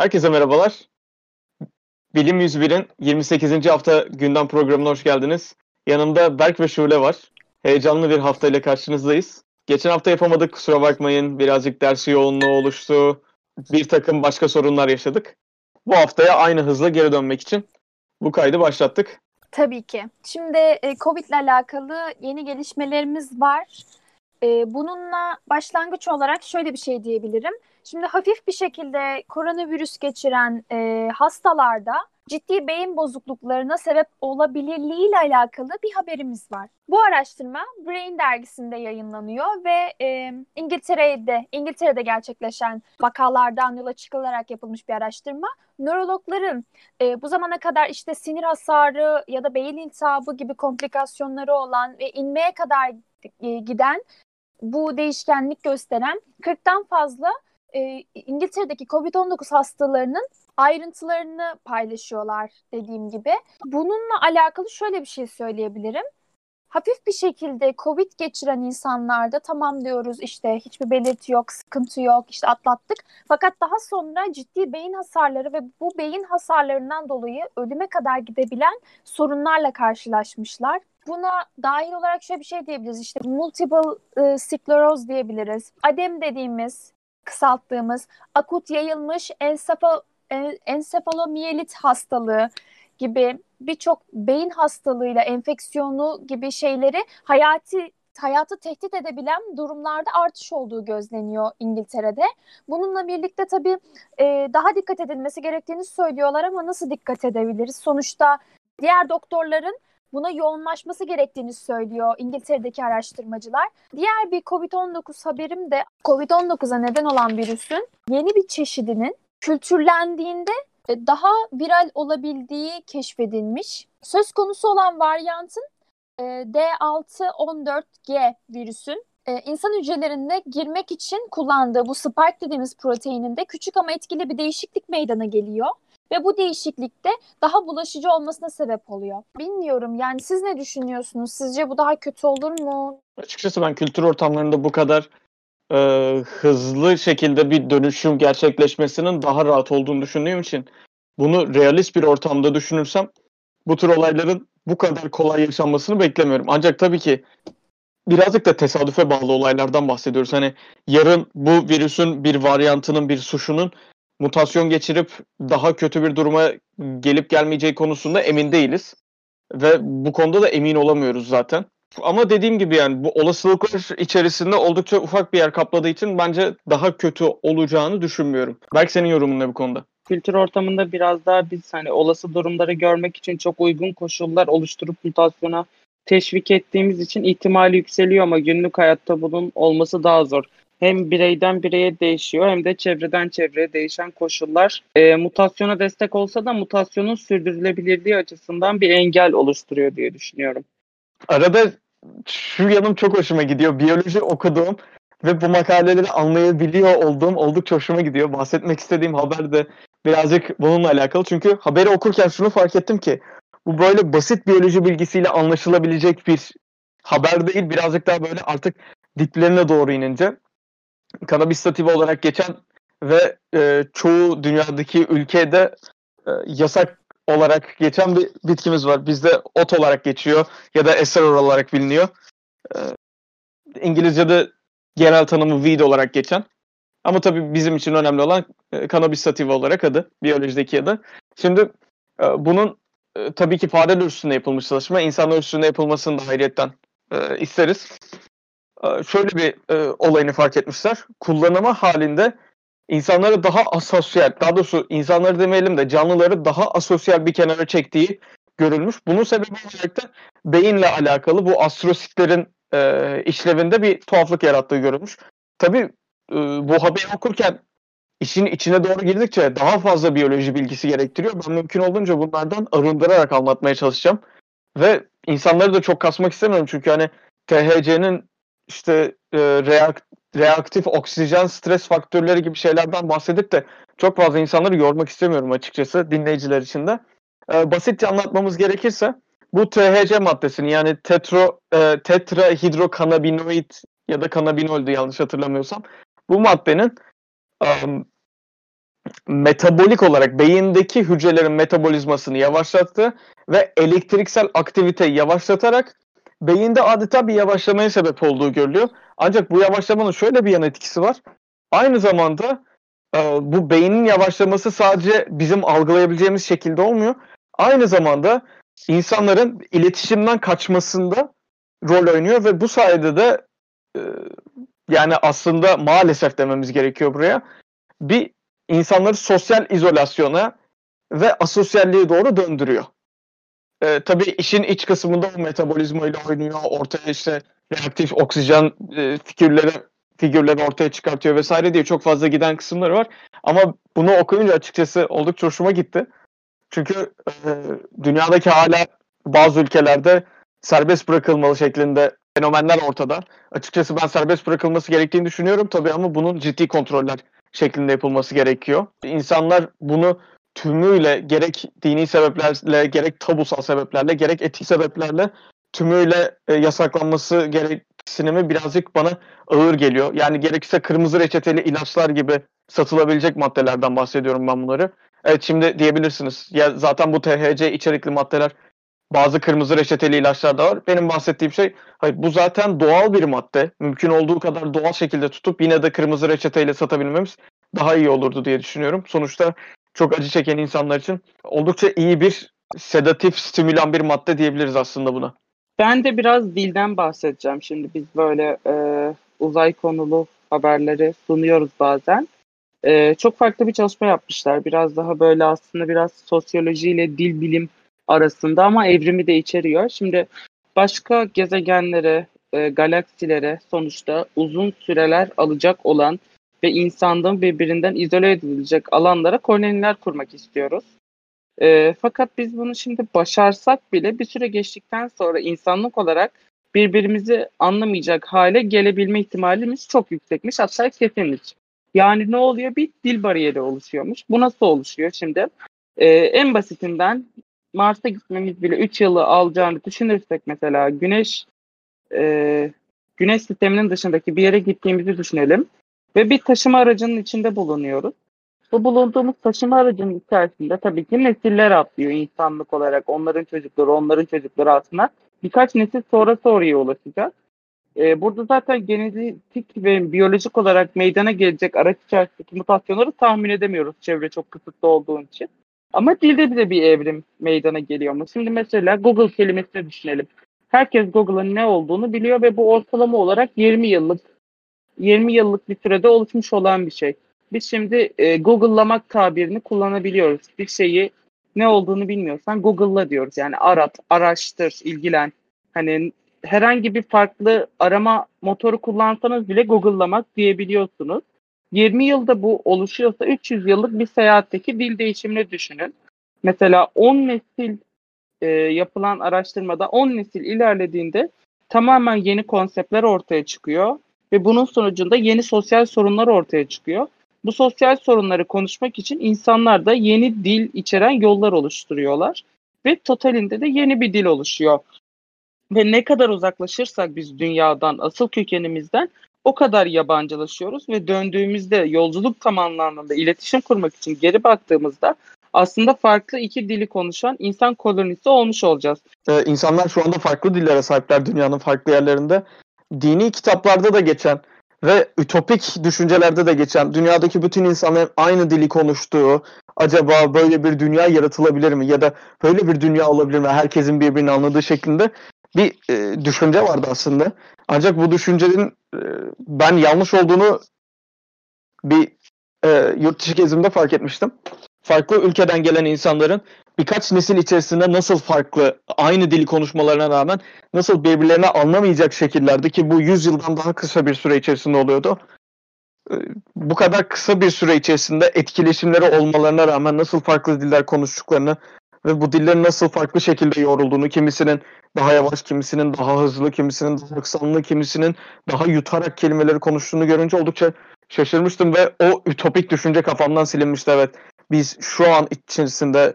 Herkese merhabalar. Bilim 101'in 28. hafta gündem programına hoş geldiniz. Yanımda Berk ve Şule var. Heyecanlı bir haftayla karşınızdayız. Geçen hafta yapamadık kusura bakmayın. Birazcık ders yoğunluğu oluştu. Bir takım başka sorunlar yaşadık. Bu haftaya aynı hızla geri dönmek için bu kaydı başlattık. Tabii ki. Şimdi e, Covid ile alakalı yeni gelişmelerimiz var. E, bununla başlangıç olarak şöyle bir şey diyebilirim. Şimdi hafif bir şekilde koronavirüs geçiren e, hastalarda ciddi beyin bozukluklarına sebep olabilirliğiyle alakalı bir haberimiz var. Bu araştırma Brain dergisinde yayınlanıyor ve e, İngiltere'de İngiltere'de gerçekleşen vakalardan yola çıkılarak yapılmış bir araştırma. Nörologların e, bu zamana kadar işte sinir hasarı ya da beyin iltihabı gibi komplikasyonları olan ve inmeye kadar e, giden bu değişkenlik gösteren 40'tan fazla e, İngiltere'deki COVID-19 hastalarının ayrıntılarını paylaşıyorlar dediğim gibi. Bununla alakalı şöyle bir şey söyleyebilirim. Hafif bir şekilde COVID geçiren insanlarda tamam diyoruz işte hiçbir belirti yok, sıkıntı yok, işte atlattık. Fakat daha sonra ciddi beyin hasarları ve bu beyin hasarlarından dolayı ölüme kadar gidebilen sorunlarla karşılaşmışlar. Buna dahil olarak şöyle bir şey diyebiliriz. İşte multiple e, skleroz diyebiliriz. ADEM dediğimiz kısalttığımız akut yayılmış ensefal, ensefalomiyelit hastalığı gibi birçok beyin hastalığıyla enfeksiyonu gibi şeyleri hayati hayatı tehdit edebilen durumlarda artış olduğu gözleniyor İngiltere'de. Bununla birlikte tabii e, daha dikkat edilmesi gerektiğini söylüyorlar ama nasıl dikkat edebiliriz? Sonuçta diğer doktorların buna yoğunlaşması gerektiğini söylüyor İngiltere'deki araştırmacılar. Diğer bir COVID-19 haberim de COVID-19'a neden olan virüsün yeni bir çeşidinin kültürlendiğinde e, daha viral olabildiği keşfedilmiş. Söz konusu olan varyantın e, D614G virüsün e, insan hücrelerine girmek için kullandığı bu spike dediğimiz proteininde küçük ama etkili bir değişiklik meydana geliyor. Ve bu değişiklikte daha bulaşıcı olmasına sebep oluyor. Bilmiyorum yani siz ne düşünüyorsunuz? Sizce bu daha kötü olur mu? Açıkçası ben kültür ortamlarında bu kadar e, hızlı şekilde bir dönüşüm gerçekleşmesinin daha rahat olduğunu düşündüğüm için bunu realist bir ortamda düşünürsem bu tür olayların bu kadar kolay yaşanmasını beklemiyorum. Ancak tabii ki birazcık da tesadüfe bağlı olaylardan bahsediyoruz. Hani yarın bu virüsün bir varyantının, bir suşunun mutasyon geçirip daha kötü bir duruma gelip gelmeyeceği konusunda emin değiliz. Ve bu konuda da emin olamıyoruz zaten. Ama dediğim gibi yani bu olasılıklar içerisinde oldukça ufak bir yer kapladığı için bence daha kötü olacağını düşünmüyorum. Belki senin yorumun ne bu konuda? Kültür ortamında biraz daha biz hani olası durumları görmek için çok uygun koşullar oluşturup mutasyona teşvik ettiğimiz için ihtimali yükseliyor ama günlük hayatta bunun olması daha zor hem bireyden bireye değişiyor hem de çevreden çevreye değişen koşullar e, mutasyona destek olsa da mutasyonun sürdürülebilirliği açısından bir engel oluşturuyor diye düşünüyorum. Arada şu yanım çok hoşuma gidiyor. Biyoloji okuduğum ve bu makaleleri anlayabiliyor olduğum oldukça hoşuma gidiyor. Bahsetmek istediğim haber de birazcık bununla alakalı. Çünkü haberi okurken şunu fark ettim ki bu böyle basit biyoloji bilgisiyle anlaşılabilecek bir haber değil. Birazcık daha böyle artık diplerine doğru inince kanabis sativa olarak geçen ve e, çoğu dünyadaki ülkede e, yasak olarak geçen bir bitkimiz var. Bizde ot olarak geçiyor ya da eser olarak biliniyor. E, İngilizce'de genel tanımı weed olarak geçen. Ama tabii bizim için önemli olan e, sativa olarak adı, biyolojideki adı. Şimdi e, bunun e, tabii ki fareler üstünde yapılmış çalışma, insanlar üstünde yapılmasını da hayretten e, isteriz. Ee, şöyle bir e, olayını fark etmişler. Kullanımı halinde insanları daha asosyal, daha doğrusu insanları demeyelim de canlıları daha asosyal bir kenara çektiği görülmüş. Bunun sebebi olarak da beyinle alakalı bu astrositlerin e, işlevinde bir tuhaflık yarattığı görülmüş. Tabii e, bu haberi okurken işin içine doğru girdikçe daha fazla biyoloji bilgisi gerektiriyor. Ben mümkün olduğunca bunlardan arındırarak anlatmaya çalışacağım. Ve insanları da çok kasmak istemiyorum çünkü hani THC'nin işte e, reak, reaktif oksijen stres faktörleri gibi şeylerden bahsedip de çok fazla insanları yormak istemiyorum açıkçası dinleyiciler için de. E, basitçe anlatmamız gerekirse bu THC maddesini yani tetro e, tetrahidrokanabinoid ya da kanabinoldü yanlış hatırlamıyorsam bu maddenin um, metabolik olarak beyindeki hücrelerin metabolizmasını yavaşlattı ve elektriksel aktiviteyi yavaşlatarak beyinde adeta bir yavaşlamaya sebep olduğu görülüyor. Ancak bu yavaşlamanın şöyle bir yan etkisi var. Aynı zamanda e, bu beynin yavaşlaması sadece bizim algılayabileceğimiz şekilde olmuyor. Aynı zamanda insanların iletişimden kaçmasında rol oynuyor ve bu sayede de e, yani aslında maalesef dememiz gerekiyor buraya bir insanları sosyal izolasyona ve asosyalliğe doğru döndürüyor. Ee, tabii işin iç kısmında o metabolizmayla oynuyor. Ortaya işte reaktif oksijen e, figürleri figürleri ortaya çıkartıyor vesaire diye çok fazla giden kısımları var. Ama bunu okuyunca açıkçası oldukça hoşuma gitti. Çünkü e, dünyadaki hala bazı ülkelerde serbest bırakılmalı şeklinde fenomenler ortada. Açıkçası ben serbest bırakılması gerektiğini düşünüyorum tabii ama bunun ciddi kontroller şeklinde yapılması gerekiyor. İnsanlar bunu tümüyle gerek dini sebeplerle, gerek tabusal sebeplerle, gerek etik sebeplerle tümüyle e, yasaklanması gereksinimi birazcık bana ağır geliyor. Yani gerekirse kırmızı reçeteli ilaçlar gibi satılabilecek maddelerden bahsediyorum ben bunları. Evet şimdi diyebilirsiniz. Ya zaten bu THC içerikli maddeler bazı kırmızı reçeteli ilaçlar da var. Benim bahsettiğim şey hayır bu zaten doğal bir madde. Mümkün olduğu kadar doğal şekilde tutup yine de kırmızı reçeteyle satabilmemiz daha iyi olurdu diye düşünüyorum. Sonuçta çok acı çeken insanlar için oldukça iyi bir sedatif, stimülan bir madde diyebiliriz aslında buna. Ben de biraz dilden bahsedeceğim. Şimdi biz böyle e, uzay konulu haberleri sunuyoruz bazen. E, çok farklı bir çalışma yapmışlar. Biraz daha böyle aslında biraz sosyolojiyle dil bilim arasında ama evrimi de içeriyor. Şimdi başka gezegenlere, e, galaksilere sonuçta uzun süreler alacak olan ve insanlığın birbirinden izole edilecek alanlara koloniler kurmak istiyoruz. E, fakat biz bunu şimdi başarsak bile bir süre geçtikten sonra insanlık olarak birbirimizi anlamayacak hale gelebilme ihtimalimiz çok yüksekmiş. Hatta kesinmiş. Yani ne oluyor? Bir dil bariyeri oluşuyormuş. Bu nasıl oluşuyor şimdi? Ee, en basitinden Mars'a gitmemiz bile 3 yılı alacağını düşünürsek mesela Güneş e, Güneş sisteminin dışındaki bir yere gittiğimizi düşünelim ve bir taşıma aracının içinde bulunuyoruz. Bu bulunduğumuz taşıma aracının içerisinde tabii ki nesiller atlıyor insanlık olarak. Onların çocukları, onların çocukları aslında birkaç nesil sonra oraya ulaşacak. Ee, burada zaten genetik ve biyolojik olarak meydana gelecek araç içerisindeki mutasyonları tahmin edemiyoruz çevre çok kısıtlı olduğu için. Ama dilde bile bir evrim meydana geliyor mu? Şimdi mesela Google kelimesini düşünelim. Herkes Google'ın ne olduğunu biliyor ve bu ortalama olarak 20 yıllık 20 yıllık bir sürede oluşmuş olan bir şey. Biz şimdi e, Google'lamak tabirini kullanabiliyoruz. Bir şeyi ne olduğunu bilmiyorsan Google'la diyoruz. Yani arat, araştır, ilgilen. Hani herhangi bir farklı arama motoru kullansanız bile Google'lamak diyebiliyorsunuz. 20 yılda bu oluşuyorsa 300 yıllık bir seyahatteki dil değişimini düşünün. Mesela 10 nesil e, yapılan araştırmada 10 nesil ilerlediğinde tamamen yeni konseptler ortaya çıkıyor ve bunun sonucunda yeni sosyal sorunlar ortaya çıkıyor. Bu sosyal sorunları konuşmak için insanlar da yeni dil içeren yollar oluşturuyorlar ve totalinde de yeni bir dil oluşuyor. Ve ne kadar uzaklaşırsak biz dünyadan, asıl kökenimizden o kadar yabancılaşıyoruz ve döndüğümüzde yolculuk tam anlamında iletişim kurmak için geri baktığımızda aslında farklı iki dili konuşan insan kolonisi olmuş olacağız. Ee, insanlar şu anda farklı dillere sahipler dünyanın farklı yerlerinde. Dini kitaplarda da geçen ve ütopik düşüncelerde de geçen dünyadaki bütün insanların aynı dili konuştuğu acaba böyle bir dünya yaratılabilir mi ya da böyle bir dünya olabilir mi herkesin birbirini anladığı şeklinde bir e, düşünce vardı aslında. Ancak bu düşüncenin e, ben yanlış olduğunu bir e, yurt dışı gezimde fark etmiştim. Farklı ülkeden gelen insanların birkaç nesil içerisinde nasıl farklı, aynı dili konuşmalarına rağmen nasıl birbirlerini anlamayacak şekillerde ki bu 100 yıldan daha kısa bir süre içerisinde oluyordu. E, bu kadar kısa bir süre içerisinde etkileşimleri olmalarına rağmen nasıl farklı diller konuştuklarını ve bu dillerin nasıl farklı şekilde yorulduğunu, kimisinin daha yavaş, kimisinin daha hızlı, kimisinin daha aksanlı, kimisinin daha yutarak kelimeleri konuştuğunu görünce oldukça şaşırmıştım ve o ütopik düşünce kafamdan silinmişti evet. Biz şu an içerisinde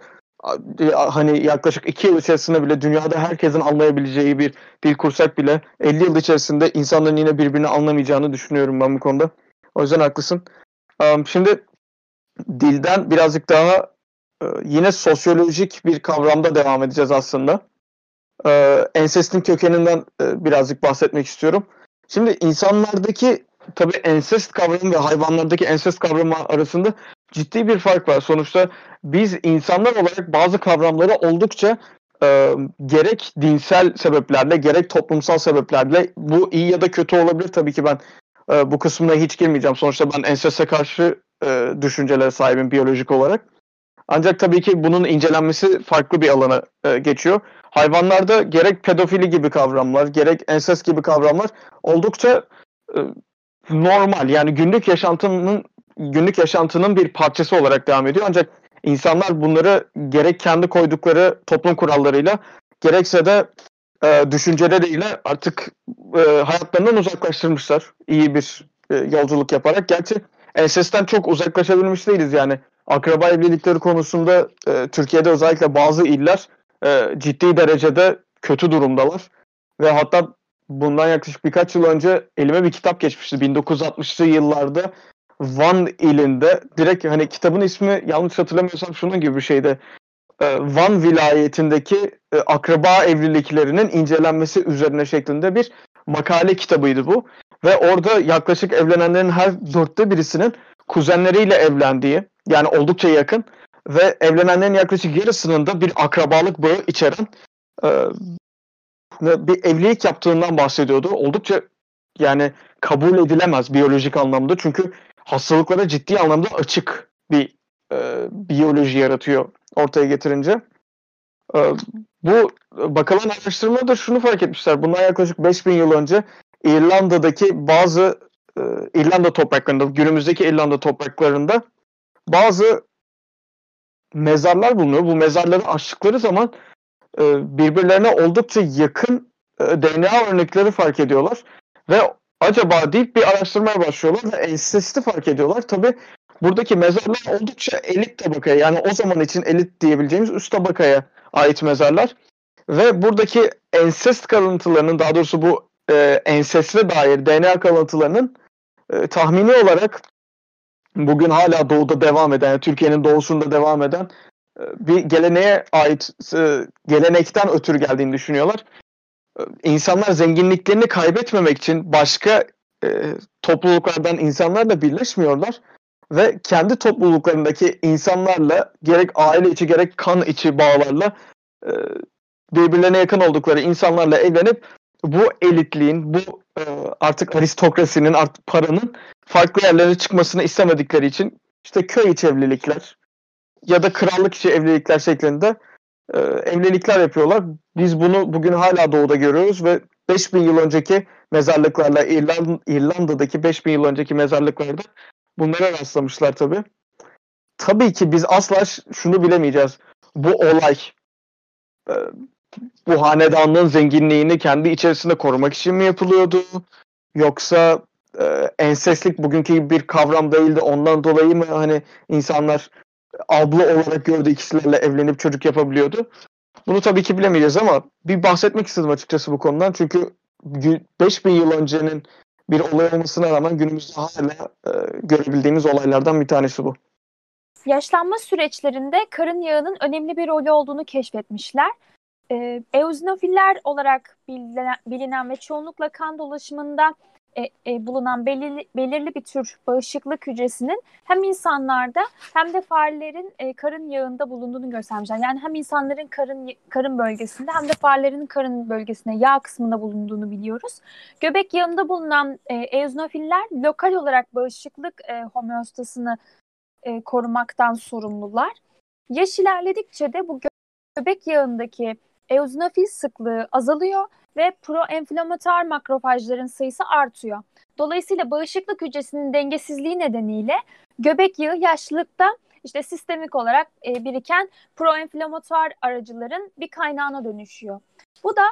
hani yaklaşık iki yıl içerisinde bile dünyada herkesin anlayabileceği bir dil kursak bile 50 yıl içerisinde insanların yine birbirini anlamayacağını düşünüyorum ben bu konuda. O yüzden haklısın. Şimdi dilden birazcık daha e, yine sosyolojik bir kavramda devam edeceğiz aslında. E, ensestin kökeninden e, birazcık bahsetmek istiyorum. Şimdi insanlardaki tabii ensest kavramı ve hayvanlardaki ensest kavramı arasında ciddi bir fark var. Sonuçta biz insanlar olarak bazı kavramları oldukça e, gerek dinsel sebeplerle gerek toplumsal sebeplerle bu iyi ya da kötü olabilir. Tabii ki ben e, bu kısmına hiç girmeyeceğim. Sonuçta ben enseste karşı e, düşüncelere sahibim biyolojik olarak. Ancak tabii ki bunun incelenmesi farklı bir alana e, geçiyor. Hayvanlarda gerek pedofili gibi kavramlar, gerek ensest gibi kavramlar oldukça e, normal. Yani günlük yaşantının günlük yaşantının bir parçası olarak devam ediyor. Ancak insanlar bunları gerek kendi koydukları toplum kurallarıyla gerekse de e, düşünceleriyle artık e, hayatlarından uzaklaştırmışlar. İyi bir e, yolculuk yaparak. Gerçi ensestten çok uzaklaşabilmiş değiliz yani. Akraba evlilikleri konusunda e, Türkiye'de özellikle bazı iller e, ciddi derecede kötü durumdalar. Ve hatta bundan yaklaşık birkaç yıl önce elime bir kitap geçmişti. 1960'lı yıllarda Van ilinde direkt hani kitabın ismi yanlış hatırlamıyorsam şunun gibi bir şeydi. E, Van vilayetindeki e, akraba evliliklerinin incelenmesi üzerine şeklinde bir makale kitabıydı bu. Ve orada yaklaşık evlenenlerin her dörtte birisinin kuzenleriyle evlendiği yani oldukça yakın ve evlenenlerin yaklaşık yarısının da bir akrabalık bağı içeren e, bir evlilik yaptığından bahsediyordu. Oldukça yani kabul edilemez biyolojik anlamda çünkü hastalıklara ciddi anlamda açık bir e, biyoloji yaratıyor ortaya getirince. E, bu bakılan araştırmada şunu fark etmişler. Bundan yaklaşık 5000 yıl önce İrlanda'daki bazı e, İrlanda topraklarında, günümüzdeki İrlanda topraklarında bazı mezarlar bulunuyor. Bu mezarları açtıkları zaman e, birbirlerine oldukça yakın e, DNA örnekleri fark ediyorlar. Ve acaba deyip bir araştırmaya başlıyorlar ensesti fark ediyorlar. Tabi buradaki mezarlar oldukça elit tabakaya yani o zaman için elit diyebileceğimiz üst tabakaya ait mezarlar. Ve buradaki ensest kalıntılarının daha doğrusu bu e, ensesle dair DNA kalıntılarının e, tahmini olarak bugün hala doğuda devam eden, yani Türkiye'nin doğusunda devam eden e, bir geleneğe ait e, gelenekten ötürü geldiğini düşünüyorlar. E, insanlar zenginliklerini kaybetmemek için başka e, topluluklardan insanlarla birleşmiyorlar ve kendi topluluklarındaki insanlarla gerek aile içi gerek kan içi bağlarla e, birbirlerine yakın oldukları insanlarla evlenip bu elitliğin, bu e, artık aristokrasinin, artık paranın farklı yerlere çıkmasını istemedikleri için işte köy içi evlilikler ya da krallık içi evlilikler şeklinde e, evlilikler yapıyorlar. Biz bunu bugün hala doğuda görüyoruz ve 5000 yıl önceki mezarlıklarla İrland, İrlanda'daki 5000 yıl önceki mezarlıklarda bunlara rastlamışlar tabii. Tabii ki biz asla şunu bilemeyeceğiz. Bu olay e, bu hanedanlığın zenginliğini kendi içerisinde korumak için mi yapılıyordu? Yoksa e, enseslik bugünkü bir kavram değildi ondan dolayı mı hani insanlar abla olarak gördü ikisilerle evlenip çocuk yapabiliyordu? Bunu tabii ki bilemeyeceğiz ama bir bahsetmek istedim açıkçası bu konudan. Çünkü 5000 yıl öncenin bir olay olmasına rağmen günümüzde hala e, görebildiğimiz olaylardan bir tanesi bu. Yaşlanma süreçlerinde karın yağının önemli bir rolü olduğunu keşfetmişler. Ee, eozinofiller olarak bilinen, bilinen ve çoğunlukla kan dolaşımında e, e, bulunan belirli, belirli bir tür bağışıklık hücresinin hem insanlarda hem de farelerin e, karın yağında bulunduğunu göstermişler. Yani hem insanların karın karın bölgesinde hem de farelerin karın bölgesinde yağ kısmında bulunduğunu biliyoruz. Göbek yağında bulunan e, eozinofiller lokal olarak bağışıklık e, homeostasını e, korumaktan sorumlular. Yaş ilerledikçe de bu göbek yağındaki eozinofil sıklığı azalıyor ve proenflamatuar makrofajların sayısı artıyor. Dolayısıyla bağışıklık hücresinin dengesizliği nedeniyle göbek yağı yaşlılıkta işte sistemik olarak e, biriken proenflamatuar aracıların bir kaynağına dönüşüyor. Bu da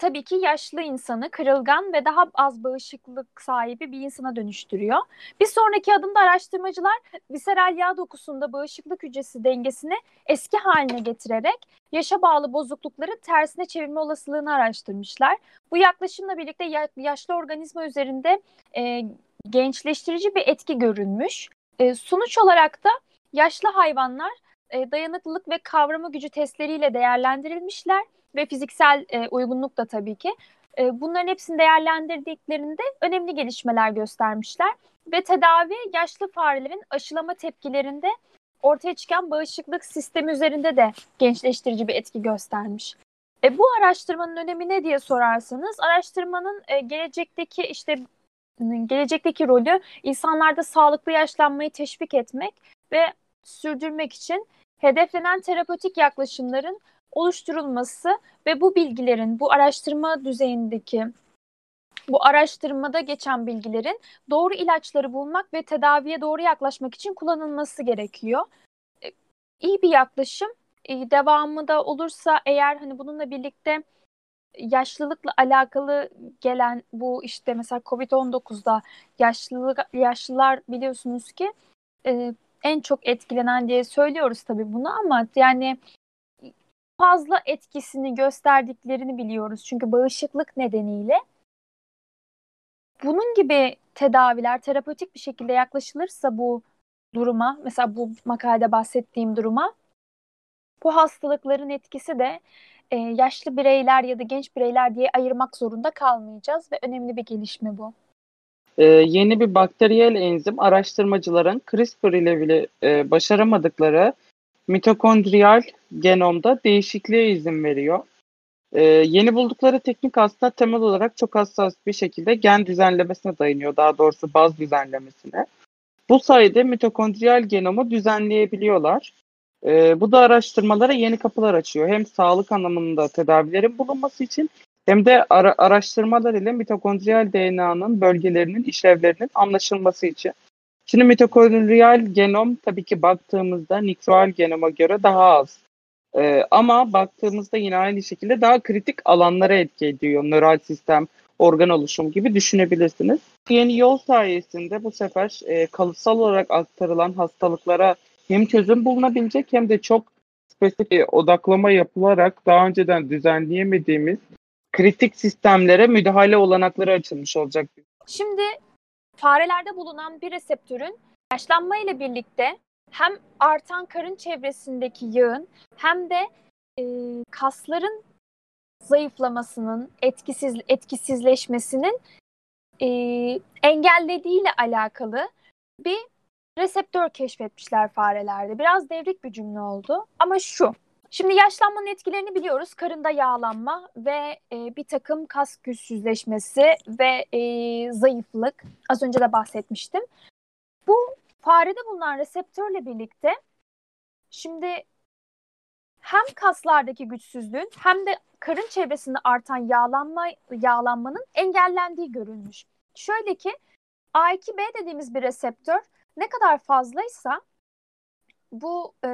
tabii ki yaşlı insanı kırılgan ve daha az bağışıklık sahibi bir insana dönüştürüyor. Bir sonraki adımda araştırmacılar viseral yağ dokusunda bağışıklık hücresi dengesini eski haline getirerek yaşa bağlı bozuklukları tersine çevirme olasılığını araştırmışlar. Bu yaklaşımla birlikte yaşlı organizma üzerinde e, gençleştirici bir etki görülmüş. E, sonuç olarak da yaşlı hayvanlar e, dayanıklılık ve kavrama gücü testleriyle değerlendirilmişler ve fiziksel e, uygunluk da tabii ki. E, bunların hepsini değerlendirdiklerinde önemli gelişmeler göstermişler ve tedavi yaşlı farelerin aşılama tepkilerinde ortaya çıkan bağışıklık sistemi üzerinde de gençleştirici bir etki göstermiş. E, bu araştırmanın önemi ne diye sorarsanız, araştırmanın e, gelecekteki işte gelecekteki rolü insanlarda sağlıklı yaşlanmayı teşvik etmek ve sürdürmek için hedeflenen terapötik yaklaşımların oluşturulması ve bu bilgilerin, bu araştırma düzeyindeki, bu araştırmada geçen bilgilerin doğru ilaçları bulmak ve tedaviye doğru yaklaşmak için kullanılması gerekiyor. E, iyi bir yaklaşım. E, devamı da olursa eğer hani bununla birlikte yaşlılıkla alakalı gelen bu işte mesela Covid-19'da yaşlılık yaşlılar biliyorsunuz ki e, en çok etkilenen diye söylüyoruz tabii bunu ama yani fazla etkisini gösterdiklerini biliyoruz. Çünkü bağışıklık nedeniyle bunun gibi tedaviler terapötik bir şekilde yaklaşılırsa bu duruma, mesela bu makalede bahsettiğim duruma bu hastalıkların etkisi de e, yaşlı bireyler ya da genç bireyler diye ayırmak zorunda kalmayacağız ve önemli bir gelişme bu. Ee, yeni bir bakteriyel enzim araştırmacıların CRISPR ile bile e, başaramadıkları mitokondriyal genomda değişikliğe izin veriyor. Ee, yeni buldukları teknik aslında temel olarak çok hassas bir şekilde gen düzenlemesine dayanıyor. Daha doğrusu baz düzenlemesine. Bu sayede mitokondriyal genomu düzenleyebiliyorlar. Ee, bu da araştırmalara yeni kapılar açıyor. Hem sağlık anlamında tedavilerin bulunması için hem de ara- araştırmalar ile mitokondriyal DNA'nın bölgelerinin işlevlerinin anlaşılması için. Şimdi mitokondriyal genom tabii ki baktığımızda nikroal genoma göre daha az. Ee, ama baktığımızda yine aynı şekilde daha kritik alanlara etki ediyor. Nöral sistem, organ oluşum gibi düşünebilirsiniz. Yeni yol sayesinde bu sefer e, kalıtsal olarak aktarılan hastalıklara hem çözüm bulunabilecek hem de çok spesifik odaklama yapılarak daha önceden düzenleyemediğimiz kritik sistemlere müdahale olanakları açılmış olacak. Şimdi farelerde bulunan bir reseptörün yaşlanma ile birlikte hem artan karın çevresindeki yağın hem de e, kasların zayıflamasının, etkisiz etkisizleşmesinin e, engellediğiyle alakalı bir reseptör keşfetmişler farelerde. Biraz devrik bir cümle oldu ama şu. Şimdi yaşlanmanın etkilerini biliyoruz. Karında yağlanma ve e, bir takım kas güçsüzleşmesi ve e, zayıflık. Az önce de bahsetmiştim. Bu farede bulunan reseptörle birlikte şimdi hem kaslardaki güçsüzlüğün hem de karın çevresinde artan yağlanma yağlanmanın engellendiği görülmüş. Şöyle ki A2B dediğimiz bir reseptör ne kadar fazlaysa bu e,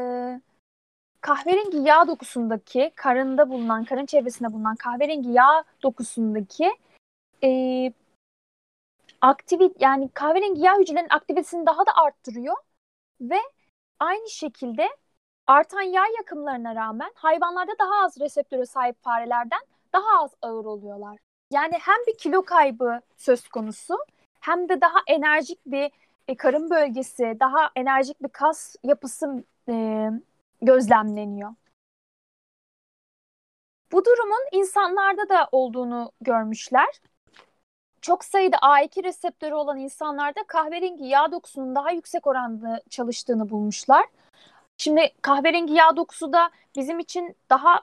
kahverengi yağ dokusundaki karında bulunan, karın çevresinde bulunan kahverengi yağ dokusundaki e, aktivit yani kahverengi yağ hücrelerinin aktivitesini daha da arttırıyor ve aynı şekilde artan yağ yakımlarına rağmen hayvanlarda daha az reseptöre sahip farelerden daha az ağır oluyorlar. Yani hem bir kilo kaybı söz konusu hem de daha enerjik bir e, karın bölgesi, daha enerjik bir kas yapısı e, gözlemleniyor. Bu durumun insanlarda da olduğunu görmüşler. Çok sayıda A2 reseptörü olan insanlarda kahverengi yağ dokusunun daha yüksek oranda çalıştığını bulmuşlar. Şimdi kahverengi yağ dokusu da bizim için daha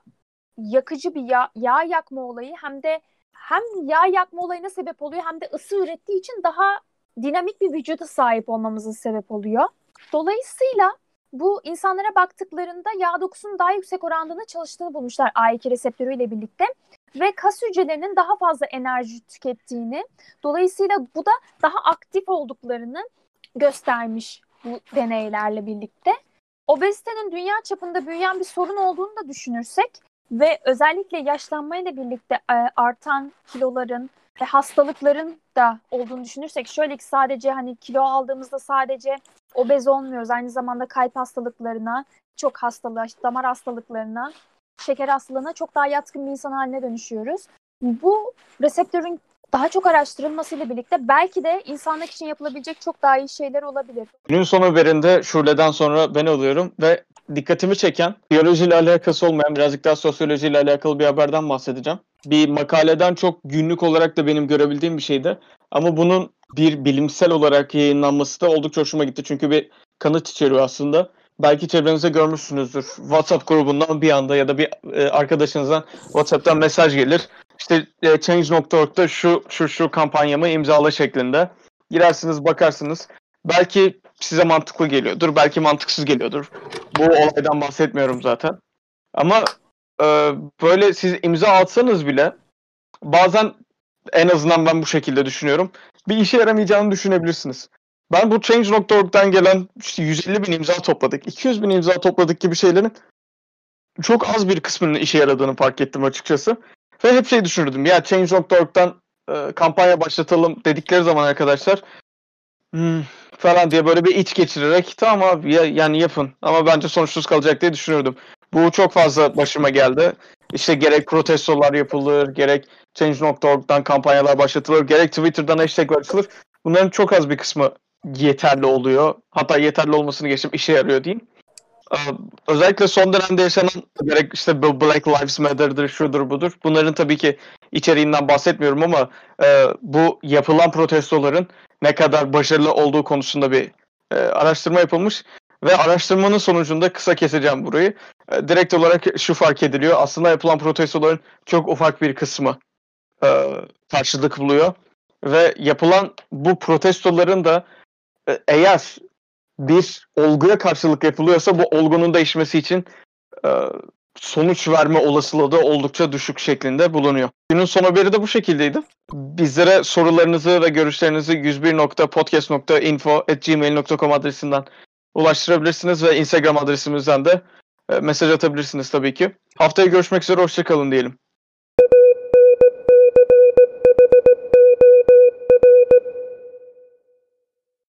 yakıcı bir yağ, yağ yakma olayı hem de hem yağ yakma olayına sebep oluyor hem de ısı ürettiği için daha dinamik bir vücuda sahip olmamızın sebep oluyor. Dolayısıyla bu insanlara baktıklarında yağ dokusunun daha yüksek oranda çalıştığını bulmuşlar A2 reseptörüyle birlikte ve kas hücrelerinin daha fazla enerji tükettiğini, dolayısıyla bu da daha aktif olduklarını göstermiş bu deneylerle birlikte. Obezitenin dünya çapında büyüyen bir sorun olduğunu da düşünürsek ve özellikle yaşlanmayla birlikte e, artan kiloların hastalıkların da olduğunu düşünürsek şöyle ki sadece hani kilo aldığımızda sadece obez olmuyoruz. Aynı zamanda kalp hastalıklarına, çok hastalığa, damar hastalıklarına, şeker hastalığına çok daha yatkın bir insan haline dönüşüyoruz. Bu reseptörün daha çok araştırılmasıyla birlikte belki de insanlık için yapılabilecek çok daha iyi şeyler olabilir. Günün son haberinde Şule'den sonra ben alıyorum ve dikkatimi çeken biyolojiyle alakası olmayan birazcık daha sosyolojiyle alakalı bir haberden bahsedeceğim. Bir makaleden çok günlük olarak da benim görebildiğim bir şeydi. Ama bunun bir bilimsel olarak yayınlanması da oldukça hoşuma gitti. Çünkü bir kanıt içeriyor aslında. Belki çevrenizde görmüşsünüzdür. WhatsApp grubundan bir anda ya da bir e, arkadaşınızdan WhatsApp'tan mesaj gelir. İşte e, Change.org'da şu şu şu kampanyamı imzala şeklinde. Girersiniz bakarsınız. Belki size mantıklı geliyordur. Belki mantıksız geliyordur. Bu olaydan bahsetmiyorum zaten. Ama e, böyle siz imza atsanız bile bazen en azından ben bu şekilde düşünüyorum. Bir işe yaramayacağını düşünebilirsiniz. Ben bu Change.org'dan gelen işte 150 bin imza topladık, 200 bin imza topladık gibi şeylerin çok az bir kısmının işe yaradığını fark ettim açıkçası. Ve hep şey düşünürdüm. Ya Change.org'dan e, kampanya başlatalım dedikleri zaman arkadaşlar hmm, falan diye böyle bir iç geçirerek tamam abi ya, yani yapın ama bence sonuçsuz kalacak diye düşünürdüm. Bu çok fazla başıma geldi. İşte gerek protestolar yapılır, gerek Change.org'dan kampanyalar başlatılır, gerek Twitter'dan hashtag açılır. Bunların çok az bir kısmı yeterli oluyor. Hatta yeterli olmasını geçtim işe yarıyor diyeyim. Ee, Özellikle son dönemde yaşanan gerek işte Black Lives Matter'dır, şudur budur. Bunların tabii ki içeriğinden bahsetmiyorum ama e, bu yapılan protestoların ne kadar başarılı olduğu konusunda bir e, araştırma yapılmış. Ve araştırmanın sonucunda kısa keseceğim burayı. E, direkt olarak şu fark ediliyor. Aslında yapılan protestoların çok ufak bir kısmı e, karşılık buluyor. Ve yapılan bu protestoların da e, eğer bir olguya karşılık yapılıyorsa bu olgunun değişmesi için e, sonuç verme olasılığı da oldukça düşük şeklinde bulunuyor. Günün son haberi de bu şekildeydi. Bizlere sorularınızı ve görüşlerinizi 101.podcast.info.gmail.com adresinden ulaştırabilirsiniz ve Instagram adresimizden de e, mesaj atabilirsiniz tabii ki. Haftaya görüşmek üzere, hoşçakalın diyelim.